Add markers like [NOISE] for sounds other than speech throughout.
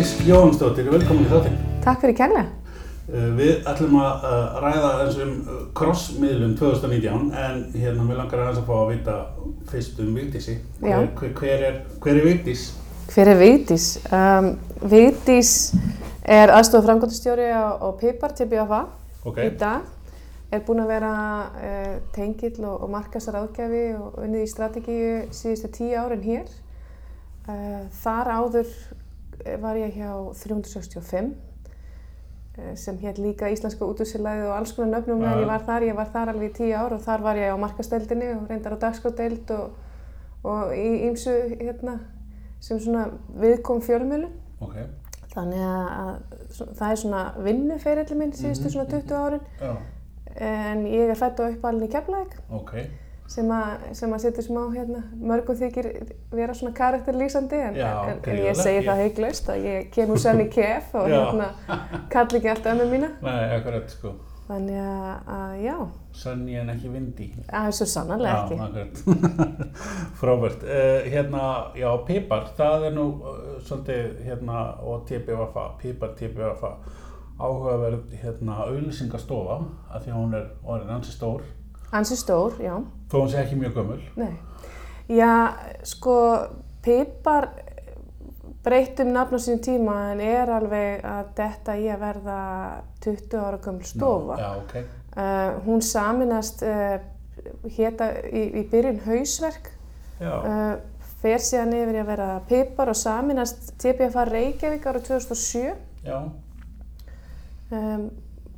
Vigdís Jóhansdóttir, velkomin í þáttinn. Takk fyrir kærlega. Uh, Við ætlum að uh, ræða eins um uh, crossmiðlum 2019 en hérna mér langar aðeins að fá að vita fyrst um Vigdísi. Hver, hver, hver, er, hver er Vigdís? Hver er Vigdís? Um, Vigdís er aðstofa framkvæmdastjóri á, Pipar til BFA Ok, í dag. Er búin að vera uh, tengill og, og markasar áðgjafi og unnið í strategíu síðustu tíu árin hér. Uh, þar áður eh, var ég hjá 365 eh, sem hér líka Íslenska útúsilæði og alls konar nöfnum en ég var þar, ég var þar alveg í tíu ár og þar var ég á markasteldinni og reyndar á dagskráldeild og, og í ýmsu hérna sem svona viðkom fjölmjölum. ok, Þannig að, það er svona vinnuferilli minn síðustu Mhm, svona 20 árin. Já, en ég er fætt og uppalinn í Keflavík. Ok, sem að, sem að setja smá hérna, mörgum þykir vera svona karakterlýsandi en, Já, en, en ég segi það heiglaust að ég kem úr sönni kef og Já. hérna kalli ekki alltaf ömmu mína nei, akkurat sko, þannig að, já, sann ég en ekki vindi. það er svo sannarlega ekki akkurat. [LAUGHS] Frábært. Uh, hérna, já, Pipar, það er nú uh, svolítið, hérna, og TBVFA, Pipar TBVFA, áhugaverð, hérna, auðlýsingastofa, af því að hún er orðin ansi stór, Ansi stór, já þó hún sé ekki mjög gömul. Nei. Já, sko, Pipar breytt um nafn á sín tíma en er alveg að detta í að verða 20 ára gömul stofa. Já, ok. Uh, hún saminast uh, hétta í, í byrjun hausverk, Já, uh, fer síðan yfir í að vera Pipar og saminast TPFA Reykjavík árið 2007. já, Um,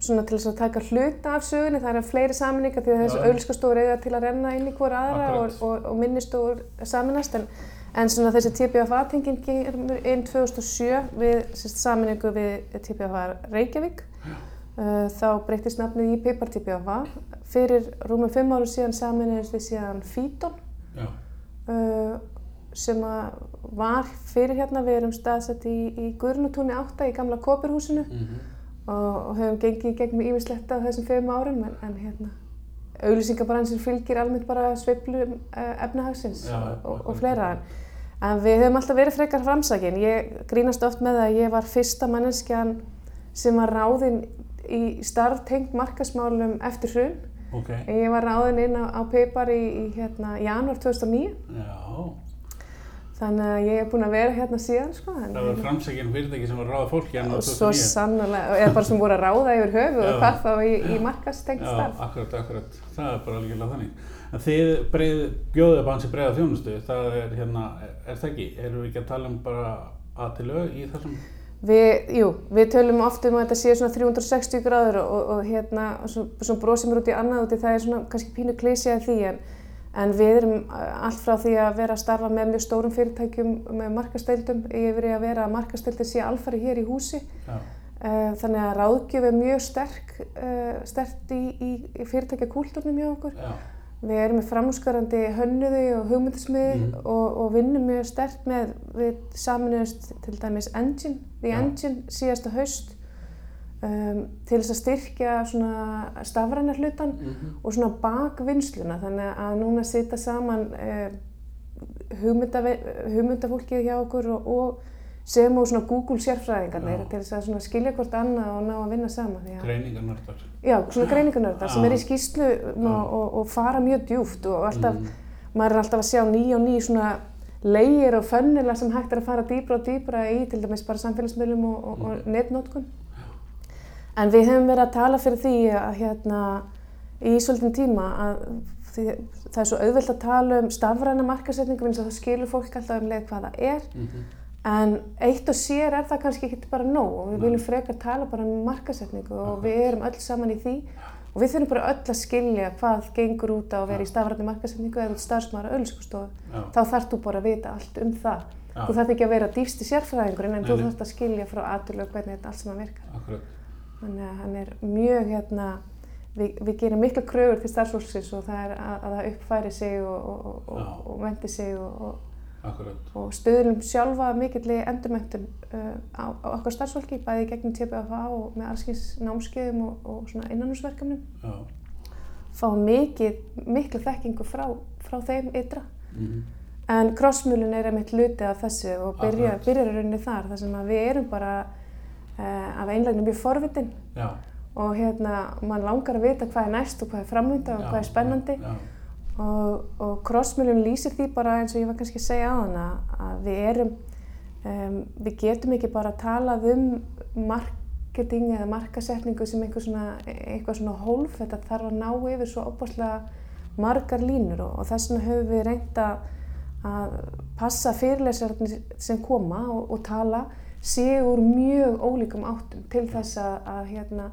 svona til þess að taka hluta af sögunni, það er fleiri saminningar því að þessu Já. auðlskastofur eiga til að renna inn í hvora aðra og, og, og minnistofur saminast en, en svona þessi TPFA-tenging kemur inn 2007 við saminningu við TPFA Reykjavík. Uh, þá breytist nafnið í Pipar TPFA fyrir rúmum fimm árum síðan saminniðist við síðan Fíton já, uh, sem að var fyrir hérna, við erum staðsett í, í Guðrunutúni 8 í gamla Kópurhúsinu mhm, og, og höfum gengið gegnum ímislegt á þessum fimm árum en, en hérna auglýsingabransin fylgir almennt bara sveiflu uh, efnahagsins Já, og, og, fleira. En, við höfum alltaf verið frekar framsakin ég grínast oft með að ég var fyrsta manneskjan sem var ráðinn í starf tengt markasmálum eftir hrun. Ok, ég var ráðinn inn á, á Pipar í, í hérna, janúar 2009 já. Þannig að ég er búin að vera hérna síðan sko, Það var framsækjum fyrirtæki sem var að ráða fólk í enn á og svo 2009. sannlega, eða bara sem voru að ráða yfir höfu Já. og hvað þá í, í markastengt Já, starf. akkurat, akkurat. Það er bara algjörlega þannig. En þið breið, bjóðið upp hansi breiða þjónustu, það er hérna, er það ekki? Erum við ekki að tala um bara að til lög í þessum? Við, jú, við tölum oft um að þetta sé svona 360 gráður og, og, hérna, svo, svo brosum við út í annað út í það er svona en, við erum uh, allt frá því að vera að starfa með mjög stórum fyrirtækjum með markasteildum yfir að vera að markasteildin sé alfari hér í húsi. Já, Uh, þannig að ráðgjöf er mjög sterk, uh, sterkt í, í, í fyrirtækjakúlturnum hjá okkur. já, Við erum með framúskarandi hönnuði og hugmyndasmiði Mhm. og, og vinnum mjög sterkt með, við saminuðust til dæmis Engine, The Já. Engine síðasta haust um, til þess að styrkja svona stafræna hlutan mhm, og svona bakvinnsluna. Þannig að núna sita saman hugmynda, hugmyndafólkið hjá okkur og, og sem og svona Google sérfræðingarnir til þess að svona skilja hvort annað og ná að vinna að- greiningarnördar. Já, svona greiningunördar sem er í skýrslu og, og, og fara mjög djúft og alltaf, Mhm. maður er alltaf að sjá ný og ný svona leigir og fönnila sem hægt er að fara dýbra og dýbra í til dæmis bara samfélagsmiðlum og, og, og netnótkun. En við hefum verið að tala fyrir því að hérna í svolítinn tíma að því, það er svo auðvelt að tala um stafræna markasetningu eins og það skilur fólk alltaf um leið hvað það er Mhm, En eitt og sér er það kannski ekki bara nóg og við Nei. viljum frekar tala bara um markasetningu og við erum öll saman í því og við þurfum bara öll að skilja hvað gengur út á að vera í stafrætni markasetningu eða að ölskustofu. Þá þarf þú bara að vita allt um það. Já. Þú þarf ekki að vera dýfsti sérfræðingurinn en Nei, þú þarf að skilja frá aðtölu hvernig þetta allt saman virkar. akkurat. Þannig að hann er mjög hérna, við, við gerum mikla kröfur til starfsfólksins og það er að, að það uppfæri sig og, og, og, og, vendi sig og, og Akkurat. og stöðlum sjálfa mikilli endurmentum uh, á, á okkar starfsfólki, bæði gegnum TPFA og með allskins námskeiðum og, og svona innanúsverkefnum. Fá mikið, miklu þekkingu frá, frá þeim ytra. Mhm. En krossmjölun er einmitt hluti af þessu og byrjar í rauninni þar, þar sem að við erum bara uh, af einleginu mjög forvitin. Já. og hérna, mann langar að vita hvað er næst og hvað er framönda og Já, hvað er spennandi. Já, og, og crossmiljón lýsir því bara eins og ég var kannski að segja á hana að við erum, um, við getum ekki bara talað um marketing eða markasetningu sem einhver svona, eitthvað svona hólf, þetta þarf að ná yfir svo opaslega margar línur og, og þess vegna höfum við reynt að, að passa fyrirlesararnir sem koma og, og tala séu úr mjög ólíkum áttum til þess að, að hérna,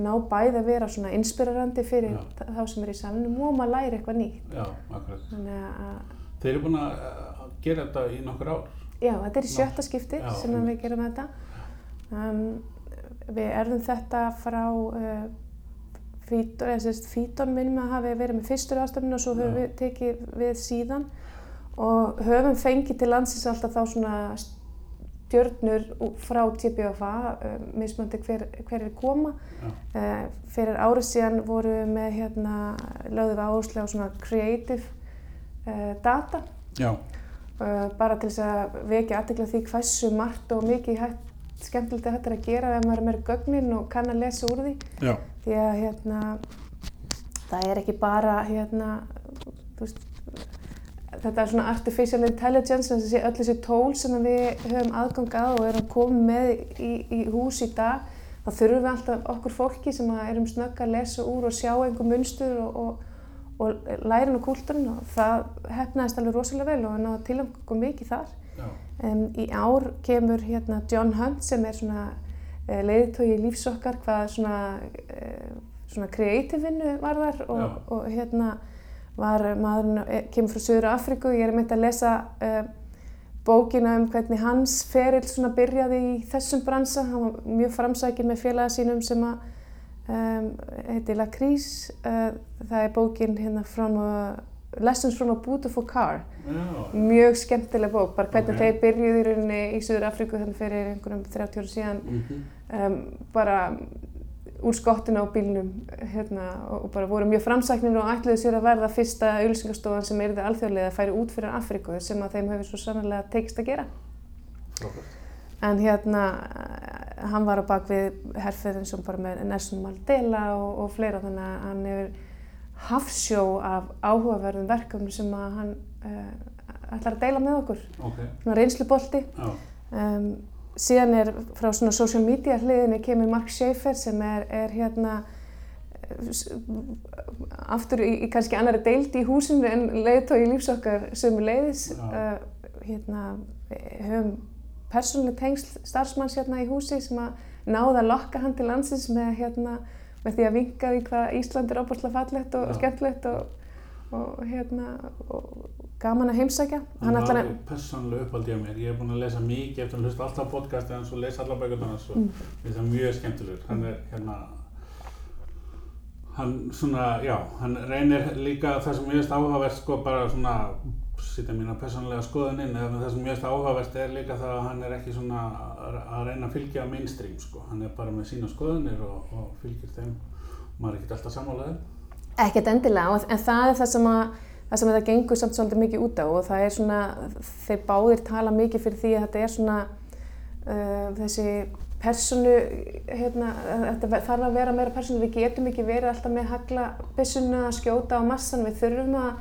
ná bæði að vera svona inspirerandi fyrir Já. þá sem er í salunum og maður læri eitthvað nýtt. já, akkurat. Þeir eru búin að gera þetta í nokkur ár. já, þetta er í sjötta skipti Já, sem við gerum þetta. Um, við erðum þetta frá uh, Fíton minnum að hafi verið með fyrstur ástafninu og svo höfum við tekið við síðan og höfum fengið til landsins alltaf þá svona stjörnur frá TPFA, uh, mismöndi hver, hver er koma. Uh, fyrir árið síðan voru við með hérna, lögðum við áherslu á svona creative uh, data Já. uh, bara til þess að vekja aðtekla því hversu margt og mikið hægt, skemmtilegt að þetta er að gera ef maður er með gögnin og kann að lesa úr því Já. því að hérna það er ekki bara hérna þú veist þetta er svona artificial intelligence þessi öll þessi tól sem við höfum aðgang að og erum komið með í, í hús í dag þá þurfum við alltaf okkur fólki sem erum snögg að lesa úr og sjá einhver munstur og, og, og lærin og kúltúrin og það hefnaðist alveg rosalega vel og við náðum til okkur mikið þar. Um, í ár kemur hérna John Hunt sem er svona uh, leiðtói lífs okkar hvað svona, uh, svona creative vinnu var þar og, og hérna var maðurinn, eh, kemur frá Suður Afríku, ég er meint að lesa uh, bókina um hvernig hans ferill svona byrjaði í þessum bransa, hann var mjög framsækinn með félaga sínum sem að um, heiti La Crise, uh, það er bókin hérna from a, Lessons from a Beautiful Car Já. mjög skemmtileg bók, bara hvernig Ok. þeir byrjuði í rauninni í Suður Afríku þannig fyrir einhverjum 30 ára síðan Mhm. um, bara úr skottinu á bílnum hérna, og, og bara voru mjög framsæknir og ætluðu sér að verða fyrsta auðlýsingastofan sem erði alþjóðlega að færi út fyrir Afríku sem að þeim hefur svo sannlega tekist að gera. Frábært. En hérna, hann var á bakvið herrferðin sem bara með Nelson Mandela og, og fleira þannig að hann hefur hafsjó af áhugaverðum verkefnum sem að hann uh, ætlar að deila með okkur, Ok. svona reynslubolti. Um, síðan er frá svona social media hliðinni kemur Mark Schaefer sem er, er hérna eh, aftur í, í kannski annari deild í húsinu en leiðtói í lífsokkar sömu leiðis uh, hérna við höfum persónuleg tengsl starfsmanns hérna í húsi sem að náða að lokka hann til landsins með hérna með því að vinka því hvað Ísland er óbúrslega fallegt og Já. skemmtilegt og, og hérna og gaman að heimsækja Hann var að persónulega uppáldi á mér. Ég hef búin að lesa mikið eftir að hlusta alltaf á podcasti hans og lesa alla bækurnar hans og Mm. það er mjög skemmtilegur. Hann er hérna hann svona, já, hann reynir líka það sem mjög áhugavert sko bara svona sýta mína persónulega skoðuninn eða það sem mjög áhugavert er líka það að hann er ekki svona að reyna að fylgja mainstream sko, hann er bara með sína skoðunir og, og fylgir þeim maður er ekkert alltaf sammálaðið Ekkert endilega, en það er það sem að það sem þetta gengur samt svolítið mikið út á og það er svona, þeir báðir tala mikið fyrir því að þetta er svona uh, þessi personu, hérna, þetta þarf að vera meira personu, við getum ekki verið alltaf með hagla byssuna að skjóta á massan, við þurfum að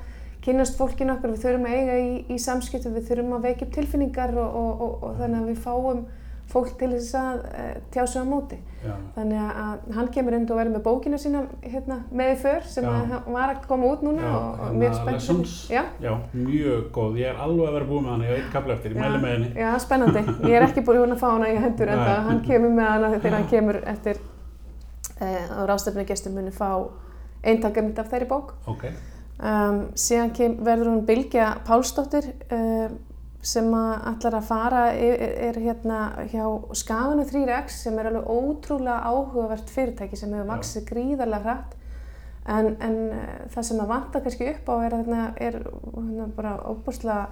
kynast fólkinu okkur, við þurfum að eiga í, í samskiptum, við þurfum að veikja upp tilfinningar og, og, og, og þannig að við fáum fólk til þess að uh, tjá sig á móti. Já, Þannig að hann kemur inn og verður með bókina sína hérna, með í för sem að hann var að koma út núna Já, og, og hérna mjög spennt. Já, já, mjög góð, ég er alveg að vera búið með hana, ég hef eitt kapla eftir, ég mæli með henni. Já, spennandi. Ég er ekki búin að fá hana í hendur en hann kemur með hana þegar hann kemur eftir uh, og rástefnugestur muni fá eintakarmynd af þeirri bók. Ok, Um, síðan kem, verður hún Bylgja Pálsdóttir uh, sem að ætlar að fara er, er hérna hjá Skafanu 3X sem er alveg ótrúlega áhugavert fyrirtæki sem hefur vaksið gríðarlega hratt. En, en uh, það sem að vanta kannski upp á er að hérna er hérna bara óbúrslega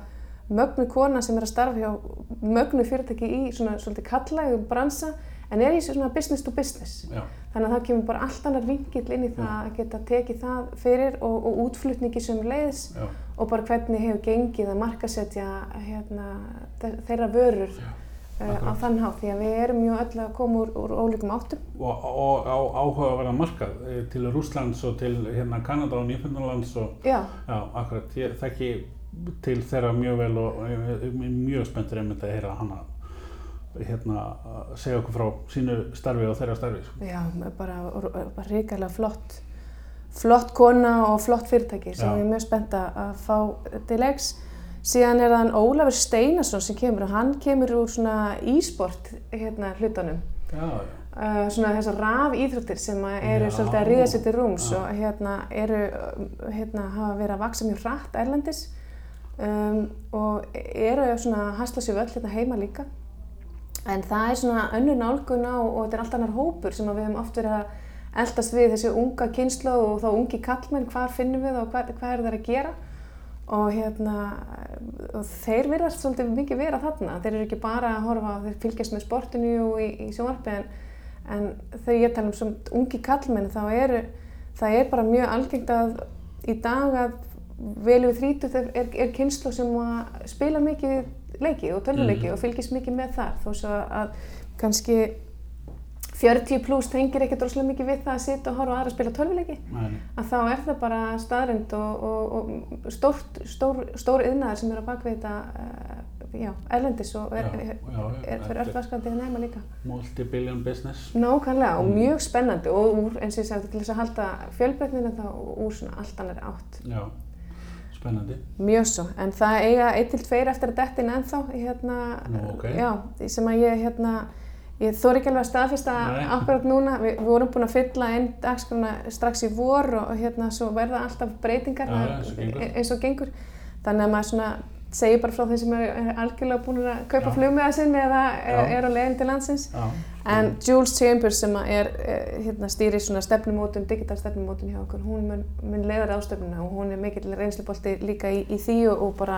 mögnu kona sem er að starfa hjá mögnu fyrirtæki í svona svolítið kallægum bransa en er í svona business to business. Já, Þannig að það kemur bara allt annar vingill inn í það að geta tekið það fyrir og, og útflutningi sem leiðis já, og bara hvernig hefur gengið að markasetja hérna, þe- þeirra vörur uh, á þann hátt. Því að við erum mjög öll að koma úr, úr ólíkum áttum. og, og á áhugaverða markað eh, til Rússlands og til hérna Kanada og Nýfundurlands og Já, já, akkurat, ég þekki til þeirra mjög vel og er mjög spenntur einmitt að heyra hana hérna segja okkur frá sínu starfi og þeirra starfi sko. já, bara, bara ríkilega flott, flott kona og flott fyrirtæki sem Já. ég er mjög spennt að fá til leiks. Síðan er það Ólafur Steinarsson sem kemur og hann kemur úr svona e-sport hérna hlutunum. Já, uh, svona þessar raf íþróttir sem eru Já, svolítið að ríða sér til rúms já. og hérna eru, hérna hafa verið að vaksa mjög hratt erlendis um, og eru svona að hasla sér völl hérna heima líka. En það er svona önnur nálgun á og þetta er allt annar hópur sem við höfum oft verið að eldast við þessi unga kynslu og þá ungi kallmenn, hvar finnum við og hvað, hvað er það að gera? Og hérna og þeir virðast svolítið mikið vera þarna. Þeir eru ekki bara að horfa á þeir fylgjast með sportinu og í, í sjónvarpi en, en þegar ég tala um svona ungi kallmenn þá eru það er bara mjög algengt að í dag að vel yfir þrítugt er, er, er kynslu sem spila mikið leiki og tölvuleiki Mhm. og fylgjast mikið með þar þó svo að kannski 40 pluss tengir ekkert rosalega mikið við það að sitja og horfa á aðra að spila tölvuleiki að þá er það bara staðrind og, og, og stórt, stór, stór yðnaðar sem er að baka þetta uh, já, erlendis og er, Já, er, já, já, er fyrir þetta öll vaskandi hérna heima líka. multi-billion business Nákvæmlega og Mm. mjög spennandi og úr, eins og ég sagði til þess að halda fjölbreytnina þá úr svona allt annar átt. Spennandi Mjög svo, en það eiga eitt til tveir eftir að dettin ennþá, hérna, Nú, ok. já, sem að ég, hérna, ég þóri ekki alveg að staðfesta akkurat núna, Vi, við vorum búin að fylla einn dagskrona strax í vor og hérna svo verða alltaf breytingar Já, eins og gengur. eins og gengur, þannig að maður svona segir bara frá þeim sem er, er algjörlega búin að kaupa Já. flugmiða sinn eða er, er á leiðin til landsins. Já, En Jules Chambers sem er eh, hérna, stýri svona stefnumótun, digital stefnumótun hjá okkur, hún mun, mun leiða ráðstöfnuna og hún er mikill reynslubolti líka í, í því og, og bara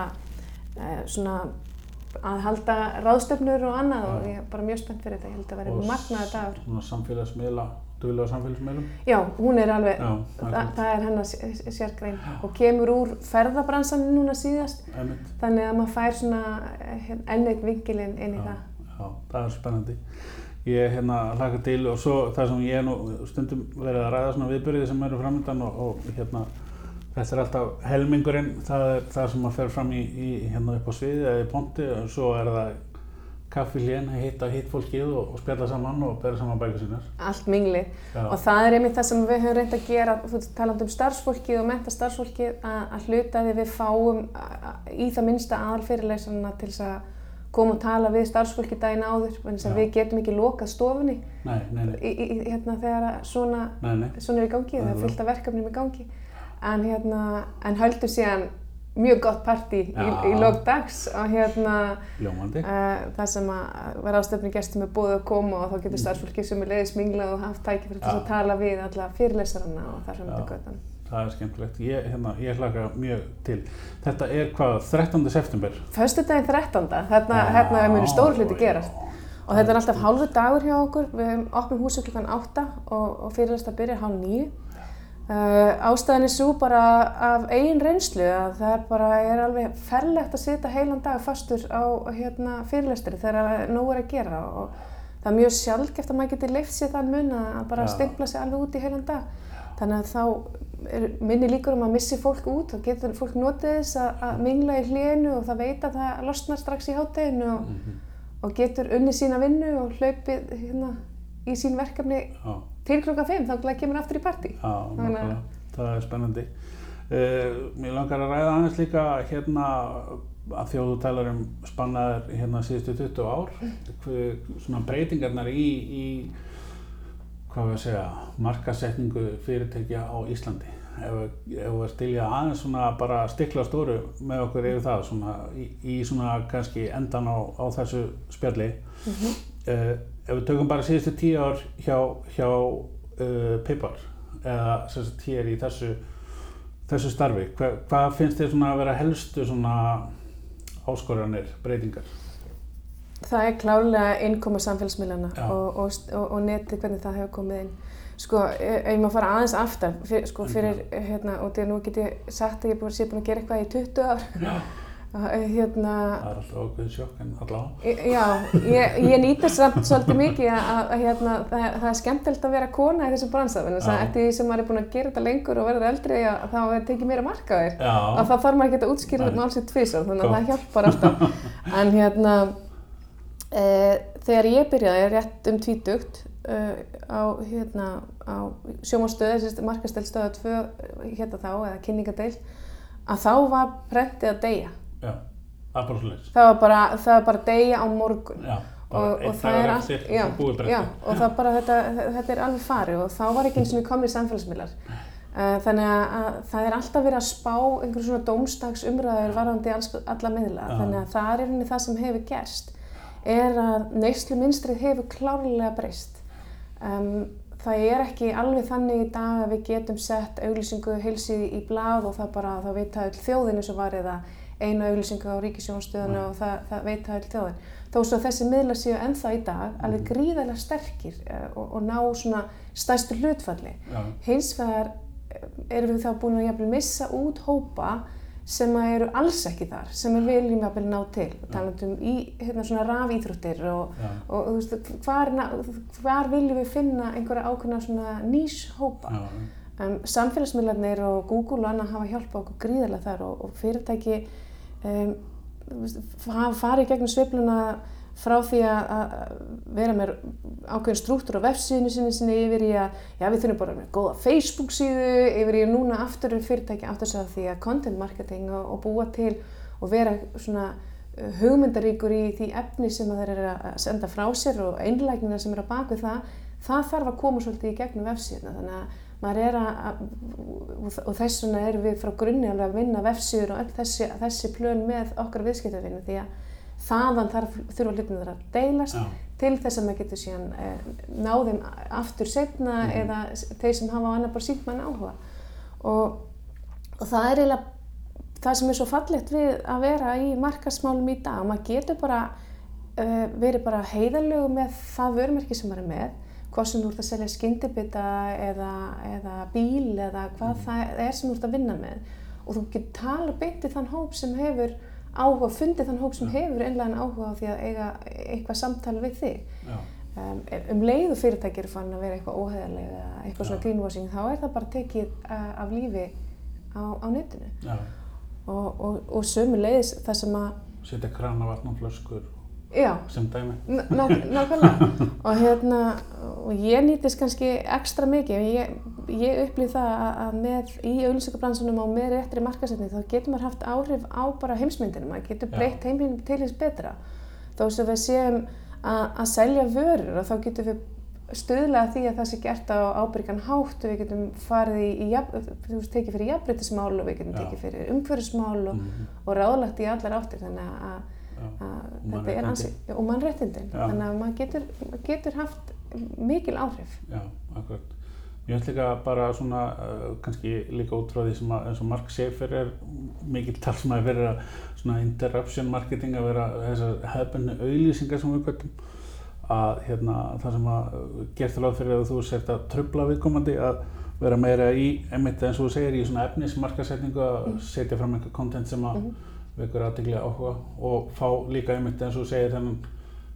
eh, svona að halda ráðstöfnur og annað og Já. ég er bara mjög spennt fyrir þetta, ég held að Og vera magnaður dagur. svona samfélagsmiðla, duðlega samfélagsmiðlum Já, hún er alveg, Já, það, akkurat. það er hennar sér- sérgrein og kemur úr ferðabransan núna síðast, Einmitt. þannig að maður fær svona eh, enn eitt vingilinn inn í Já, það. já, það er spennandi. Ég hérna hlaka til og svo það sem ég er nú stundum verið að ræða svona viðbyrði sem eru framöndan og, og hérna þetta er alltaf helmingurinn, það er það sem að fer fram í, í hérna upp á sviði eða í ponti og svo er það kaffi hlén, hitta hitt fólkið og, og spjalla saman og bera saman bækur sínar. allt minglið Já. og það er einmitt það sem við höfum reynd að gera þú veist, talandi um starfsfólkið og menta starfsfólkið að, að hluta því við fáum í það minnsta aðalfyrirleysana til þess að koma og tala við starfsfólkið daginn áður Já. við getum ekki lokað stofunni Nei, nei, nei, í, í, hérna, þegar svona, svona er í gangi, það er fullt af verkefnum í gangi en, hérna, en höldum síðan mjög gott partí í, Já. í lok dags og hérna. Uh, það sem að vera ástöfni gestum er búið að koma og þá getur starfsfólki sem er leiðis minglað og haft til Mm. Já. að tala við alla fyrirlesarana og þar Já. þetta göttan. Það er skemmtilegt. Ég, hérna, ég hlaka mjög til. Þetta er hvað, 13. september? Föstudaginn 13. Þarna, hérna er mjög stór hluti gerast. Og þetta er alltaf hálfu dagur hjá okkur. Við opnum húsið klukkan 8 og, og fyrirlestar byrjar hálf 9. Uh, ástæðan er svo bara af eigin reynslu að það er bara er alveg ferlegt að sitja heilan dag fastur á hérna, fyrirlestri þegar nóg er að gera og það er mjög sjálfgeft að maður geti leift sér þann mun að bara Já. stimpla sig alveg út í heilan dag. Þannig að þá minni líkur um að missi fólk út og getur fólk notið þess að, mingla í hlénu og það veit að það losnar strax í hátteginu og, Mhm. og getur unni sína vinnu og hlaupið hérna, í sín verkefni Já. til klokka 5 þá kemur aftur í nákvæmlega. Það er spennandi. Uh, mér langar að ræða aðeins líka hérna að þjóðu talar um spannaðar hérna síðustu 20 ár. Hver, svona breytingarnar í, í hvað við að segja, markasetningu fyrirtækja á Íslandi. Ef, við stilja aðeins svona bara stikla stóru með okkur yfir það svona í, í svona kannski endan á, á þessu spjalli. Mhm. uh, ef við tökum bara síðustu tíu ár hjá, hjá uh, Pipar eða sem sagt hér í þessu, þessu starfi, hva, hvað finnst þér svona að vera helstu svona áskoranir, breytingar? Það er klárlega innkoma samfélagsmiðlana og, og, og, og netið hvernig það hefur komið inn. Sko, ef ef ég má fara aðeins aftar, fyr, sko, fyrir, hérna, og því að nú get ég sagt að ég sé búin að gera eitthvað í 20 ár, Já. að, hérna, Það er alltaf ákveðin sjokk en allavega. Í- Já, ég, ég nýta samt svolítið mikið að, að, að hérna, það, það er skemmtilegt að vera kona í þessum bransafinn. Þess að eftir því sem maður er búin að gera þetta lengur og verður eldri að þá er tekið meira marka þér. Að það þarf maður ekki að útskýra þetta mál sér tvisar, þannig að það hjálpar alltaf. En hérna, e, þegar ég byrjaði rétt um tvítugt e, á, hérna, á sjómanstöðu, þessi markasteldstöða 2 hérna þá, eða kynningadeild, að þá var prentið að deyja. Já. Það er bara svolítið. Það var bara, það var bara deyja á morgun Já. Bara og, einn og það dagur er eftir og búið breytti. já, og það bara, þetta, þetta er alveg farið og þá var ekki eins og komið samfélagsmiðlar. Uh, þannig að, að það er alltaf verið að spá einhverjum svona dómstags umræður varðandi alls, alla miðla. Já. Þannig að það er einnig það sem hefur gerst, er að neyslu minnstrið hefur klárlega breyst. Um, það er ekki alveg þannig í dag að við getum sett auglýsingu heilsið í blað og það bara, þá veit það öll þjóðin eins og var eða einu auglýsingu á ríkisjónstöðuna Nei. og það, það veit það öll þjóðin. Þó svo að þessi miðlar séu ennþá í dag alveg gríðarlega sterkir uh, og, og ná svona stærstu hlutfalli. Já. Hins vegar eh, erum við þá búin að jafnvel missa út hópa sem að eru alls ekki þar, sem við viljum jafnvel ná til. Talandum í hérna, svona rafíþróttir og, Já. og, og veist, hvar, hvar viljum við finna einhverja ákveðna svona nýshópa. Já. Um, samfélagsmiðlarnir og Google og annað hafa hjálpað okkur gríðarlega þar og, og fyrirtæki um, veist, hafa farið gegnum sveifluna frá því að, að vera með ákveðin strúktur á vefsíðinu sinni, sinni yfir í að já, við þurfum bara með góða Facebook síðu yfir í að núna aftur er fyrirtæki átt að segja því að content marketing og, og búa til og vera svona uh, hugmyndaríkur í því efni sem að þeir eru að senda frá sér og einlægnina sem er á baku það það þarf að koma svolítið í gegnum vefsíðuna. Þannig að maður er að, að og, þess vegna erum við frá grunni alveg að vinna vefsíður og öll þessi, þessi plön með okkar viðskiptavinu því að þaðan þarf þurfa hlutin að deilast Já. til þess að maður getur síðan eh, náðum aftur setna Mhm. eða þeir sem hafa á annað bara sínt mann áhuga og, og það er eiginlega það sem er svo fallegt við að vera í markasmálum í dag maður getur bara uh, verið bara heiðalögu með það vörumerki sem maður er með hvort sem þú ert að selja skyndibita eða, eða bíl eða hvað það er sem þú ert að vinna með og þú getur tala beint við þann hóp sem hefur áhuga, fundið þann hóp sem hefur einlega áhuga á því að eiga eitthvað samtal við þig Já. um, um leiðu fyrirtæki eru fann að vera eitthvað óheðalega eða eitthvað svona Já. greenwashing þá er það bara tekið af lífi á, á netinu og, og, og sömu leiðis það sem að Setja kranavatn og flöskur já, sem dæmi. Ná- ná- nákvæmlega. Og hérna og ég nýtist kannski ekstra mikið. Ég, ég upplýð það að, með í auðlýsingabransunum og með réttri markasetning þá getur maður haft áhrif á bara heimsmyndinu maður getur breytt heimsmyndinu til þess betra. Þó sem við séum að, selja vörur og þá getum við stuðlega því að það sé gert á ábyrgan hátt. Og við getum farið í, í þú veist, tekið fyrir jafnbreytismál og við getum tekið fyrir umhverfismál og, Mhm. og ráðlagt í allar áttir. Þannig að Og er mannréttindin. Þannig að maður getur, getur haft mikil áhrif. Já, akkurat. Ég ætla líka bara svona, uh, kannski líka út frá því sem að, eins og Mark Schaefer er mikill talsmaður fyrir að svona interruption marketing að vera þessar hefðbennu auðlýsingar sem við göttum að hérna það sem að uh, gert ráð fyrir að þú sért að trubla viðkomandi að vera meira í, einmitt eins og þú segir, í svona efnismarkasetningu að setja fram eitthvað content sem að Mhm. Vekur aðtegli áhuga og fá líka einmitt eins og segir þennan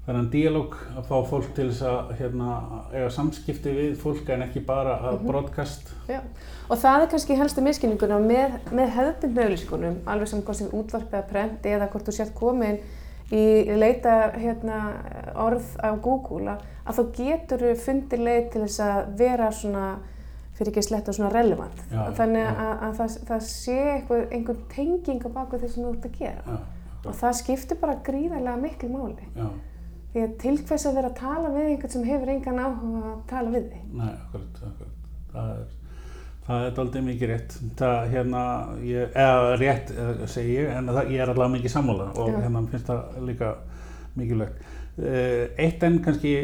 þennan díalóg að fá fólk til þess að hérna, eiga samskipti við fólk en ekki bara að Mhm. broadcast Já. og það er kannski helstu miskynninguna með, með hefðbundnu auðlýsingunum alveg sem hvort sem útvarpið að prenti eða hvort þú sért komin í leita hérna, orð á Google að, að þá getur þú fundið leið til þess að vera svona fyrir ekki slett og svona relevant. Já, þannig já. að, að það, það sé einhver, einhver tenging á baku því sem þú ert að gera. Og það skiptir bara gríðarlega miklu máli. Já, Því að til hvers að vera að tala við einhvern sem hefur engan áhuga að tala við þig. nei, akkurat, akkurat. Það er það er aldrei mikið rétt. Það hérna, ég, eða rétt eh, segi ég, en það, ég er allavega mikið sammála og Já. hérna finnst það líka mikilvægt. Eh, Eitt enn kannski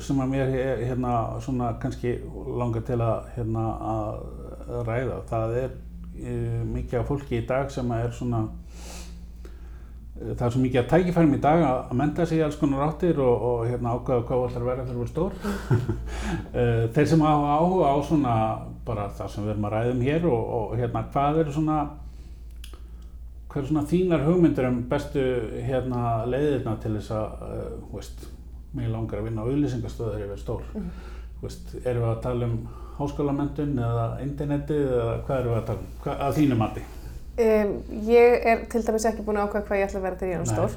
sem að mér er, hérna svona kannski langar til að hérna að ræða, það er uh, mikið af fólki í dag sem er svona það er svo mikið að tækifærum í dag að, menta sig í alls konar áttir og, og hérna ákveða hvað að vera þegar þú er stór. [LAUGHS] Eh, Þeir sem hafa áhuga á svona bara það sem við erum að ræðum hér og, og hérna hvað eru svona hvað eru svona þínar hugmyndir um bestu hérna leiðirna til þess að, uh, veist, mig langar að vinna á auðlýsingastöður yfir stór. Mm veist, erum við að tala um háskólamöndun eða internetið eða hvað erum við að tala um, hvað, að þínu mati? Um, ég er til dæmis ekki búin að ákvæða hvað ég ætla að vera til ég er stór.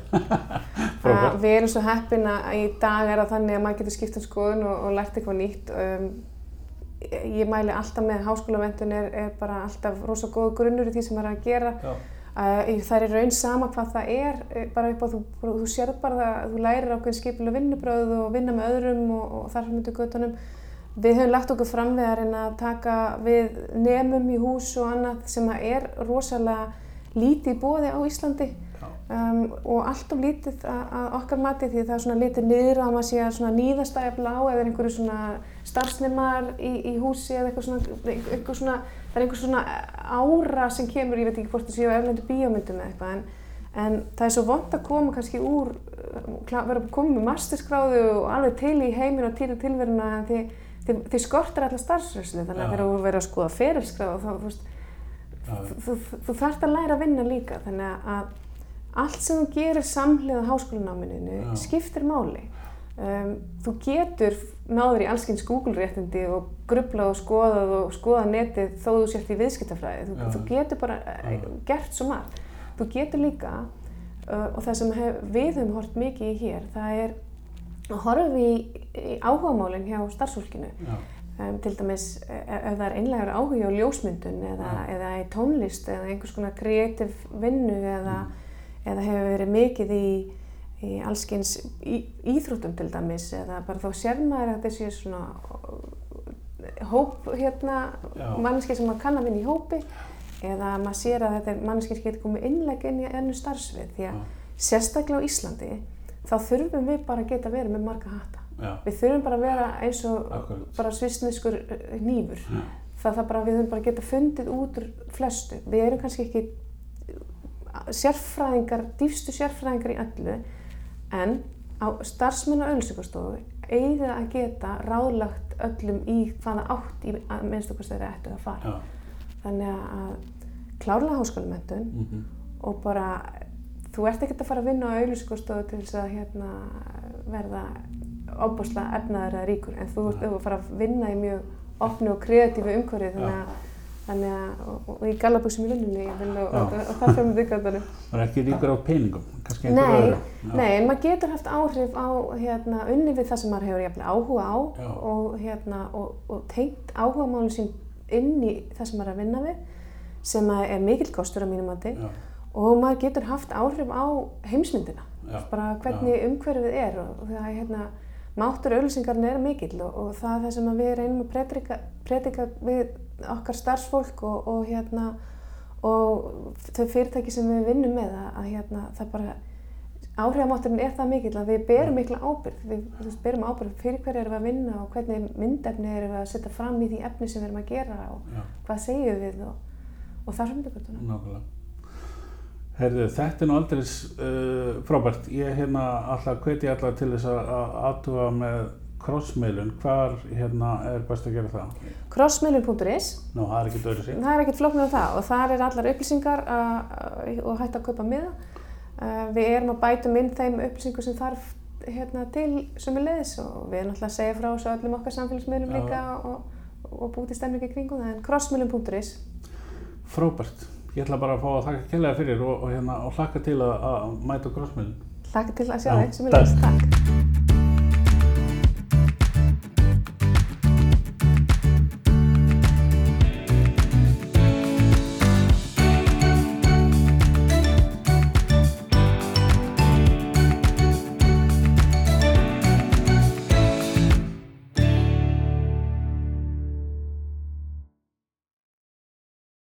[LAUGHS] Við erum svo heppin að í dag er það þannig að maður getur skipt um skoðun og, og lært eitthvað nýtt. Um, ég mæli alltaf með háskólamöndun er, er bara alltaf rosa góð grunnur í því sem maður er að gera. Já. Það er raun sama hvað það er, eh, bara upp á þú, þú sérð bara það að þú lærir ákveðin skipilega vinnubröð og vinna með öðrum og, og þar myndu göttunum. Við höfum lagt okkur fram við að reyna að taka við nemum í hús og annað sem er rosalega lítið bóði á Íslandi um, og allt of lítið að, okkar mati því það er svona litið niður að maður sé að nýðastæfla á eða einhverju svona starfsnemar í, í húsi eða eitthvað svona, eitthvað svona, það er einhver svona ára sem kemur, ég veit ekki hvort það séu á eflendu bíómyndum eða eitthvað en, en það er svo vond að koma kannski úr, vera koma með masterskráðu og alveg til í heiminn og til í tilveruna en því þið, þið skortar allar starfsröðslu þannig að þegar þú verður að skoða ferilskráð þá þú þú, þú, þú þarfst að læra að vinna líka þannig að allt sem þú gerir samhliða háskólanámininu skiptir máli. Um, þú getur náður í allskyns Google-réttindi og grublað og skoðað og skoðað netið þó þú sért í viðskiptafræði. Þú, þú getur bara uh, gert svo margt. Þú getur líka, uh, og það sem hef, við höfum hort mikið í hér, það er að horfa í, í áhugamálinn hjá starfsfólkinu. Um, til dæmis ef, ef það er einlegar áhuga á ljósmyndun eða, eða í tónlist eða einhvers konar kreatív vinnu eða, eða hefur verið mikið í, í allskyns í, íþróttum til dæmis eða bara þá sér maður að þessi svona hóp hérna, manneski sem maður kann að vinna í hópi eða maður sér að þetta er manneski sem getur komið innleg inn í ennu starfsvið því að sérstaklega á Íslandi þá þurfum við bara að geta verið með marga hata. Já. Við þurfum bara að vera eins og Akkurat. bara svisniskur nýfur. Já. Það er bara, við þurfum bara að geta fundið út úr flestu. Við erum kannski ekki sérfræðingar, dýfstu sérfræðingar í öllu, en á starfsmenn og auðvilsingarstofu eigið að geta ráðlagt öllum í hvaða átt í minnst okkar þeirra ættu að fara. Já. Þannig að klárlega háskólamöndun mm -hmm. og bara þú ert ekkert að fara að vinna á auðvilsingarstofu til þess að hérna, verða óbúslega efnaður eða ríkur en þú ert að fara að vinna í mjög opnu og kreatífi umhverfið þannig að Þannig að, og, og í gallabúsum í vinnunni, ég vil, og, og, það fyrir mig byggjandanum. Það er ekki ríkur á peningum, kannski einhver nei, öðru? Nei, en maður getur haft áhrif á, hérna, unni við það sem maður hefur jæfnilega áhuga á Já. og, hérna, og tengt áhuga málum sín inn í það sem maður er að vinna við, sem er mikill kostur á mínum mati, og maður getur haft áhrif á heimsmyndina, Já. bara hvernig umhverfið er og það hérna, máttur auðvilsingarinn er mikill og það er það sem við reynum að predika, predika við okkar starfsfólk og, og, hérna, og þau fyrirtæki sem við vinnum með að, að hérna, það bara áhrifamátturinn er það mikill að við berum mikla ábyrg við, við berum ábyrg fyrir hverju erum við að vinna og hvernig myndefni erum við að setja fram í því efni sem við erum að gera og Já. hvað segjum við og, og þar sem við Nákvæmlega Herðu, þetta er nú aldrei uh, frábært. Ég er hérna alltaf, hveti alltaf til þess að aðtuga með crossmailun. Hvar hérna er best að gera það? Crossmailun.is Nú, það er ekkert öðru síðan. Það er ekkert flóknir á það og þar er allar upplýsingar uh, og hægt að kaupa miða. Uh, við erum að bætum inn þeim upplýsingu sem þarf hérna, til sem leiðis og við erum alltaf að segja frá þessu öllum okkar samfélagsmiðlum líka og, og búti stemningi kringum það en crossmailun.is Frábært. Ég ætla bara að fá að þakka kynlega fyrir og, og, hérna, og hlakka til að, að mæta crossmailun. Hlakka til að sjá er leiðist. Takk.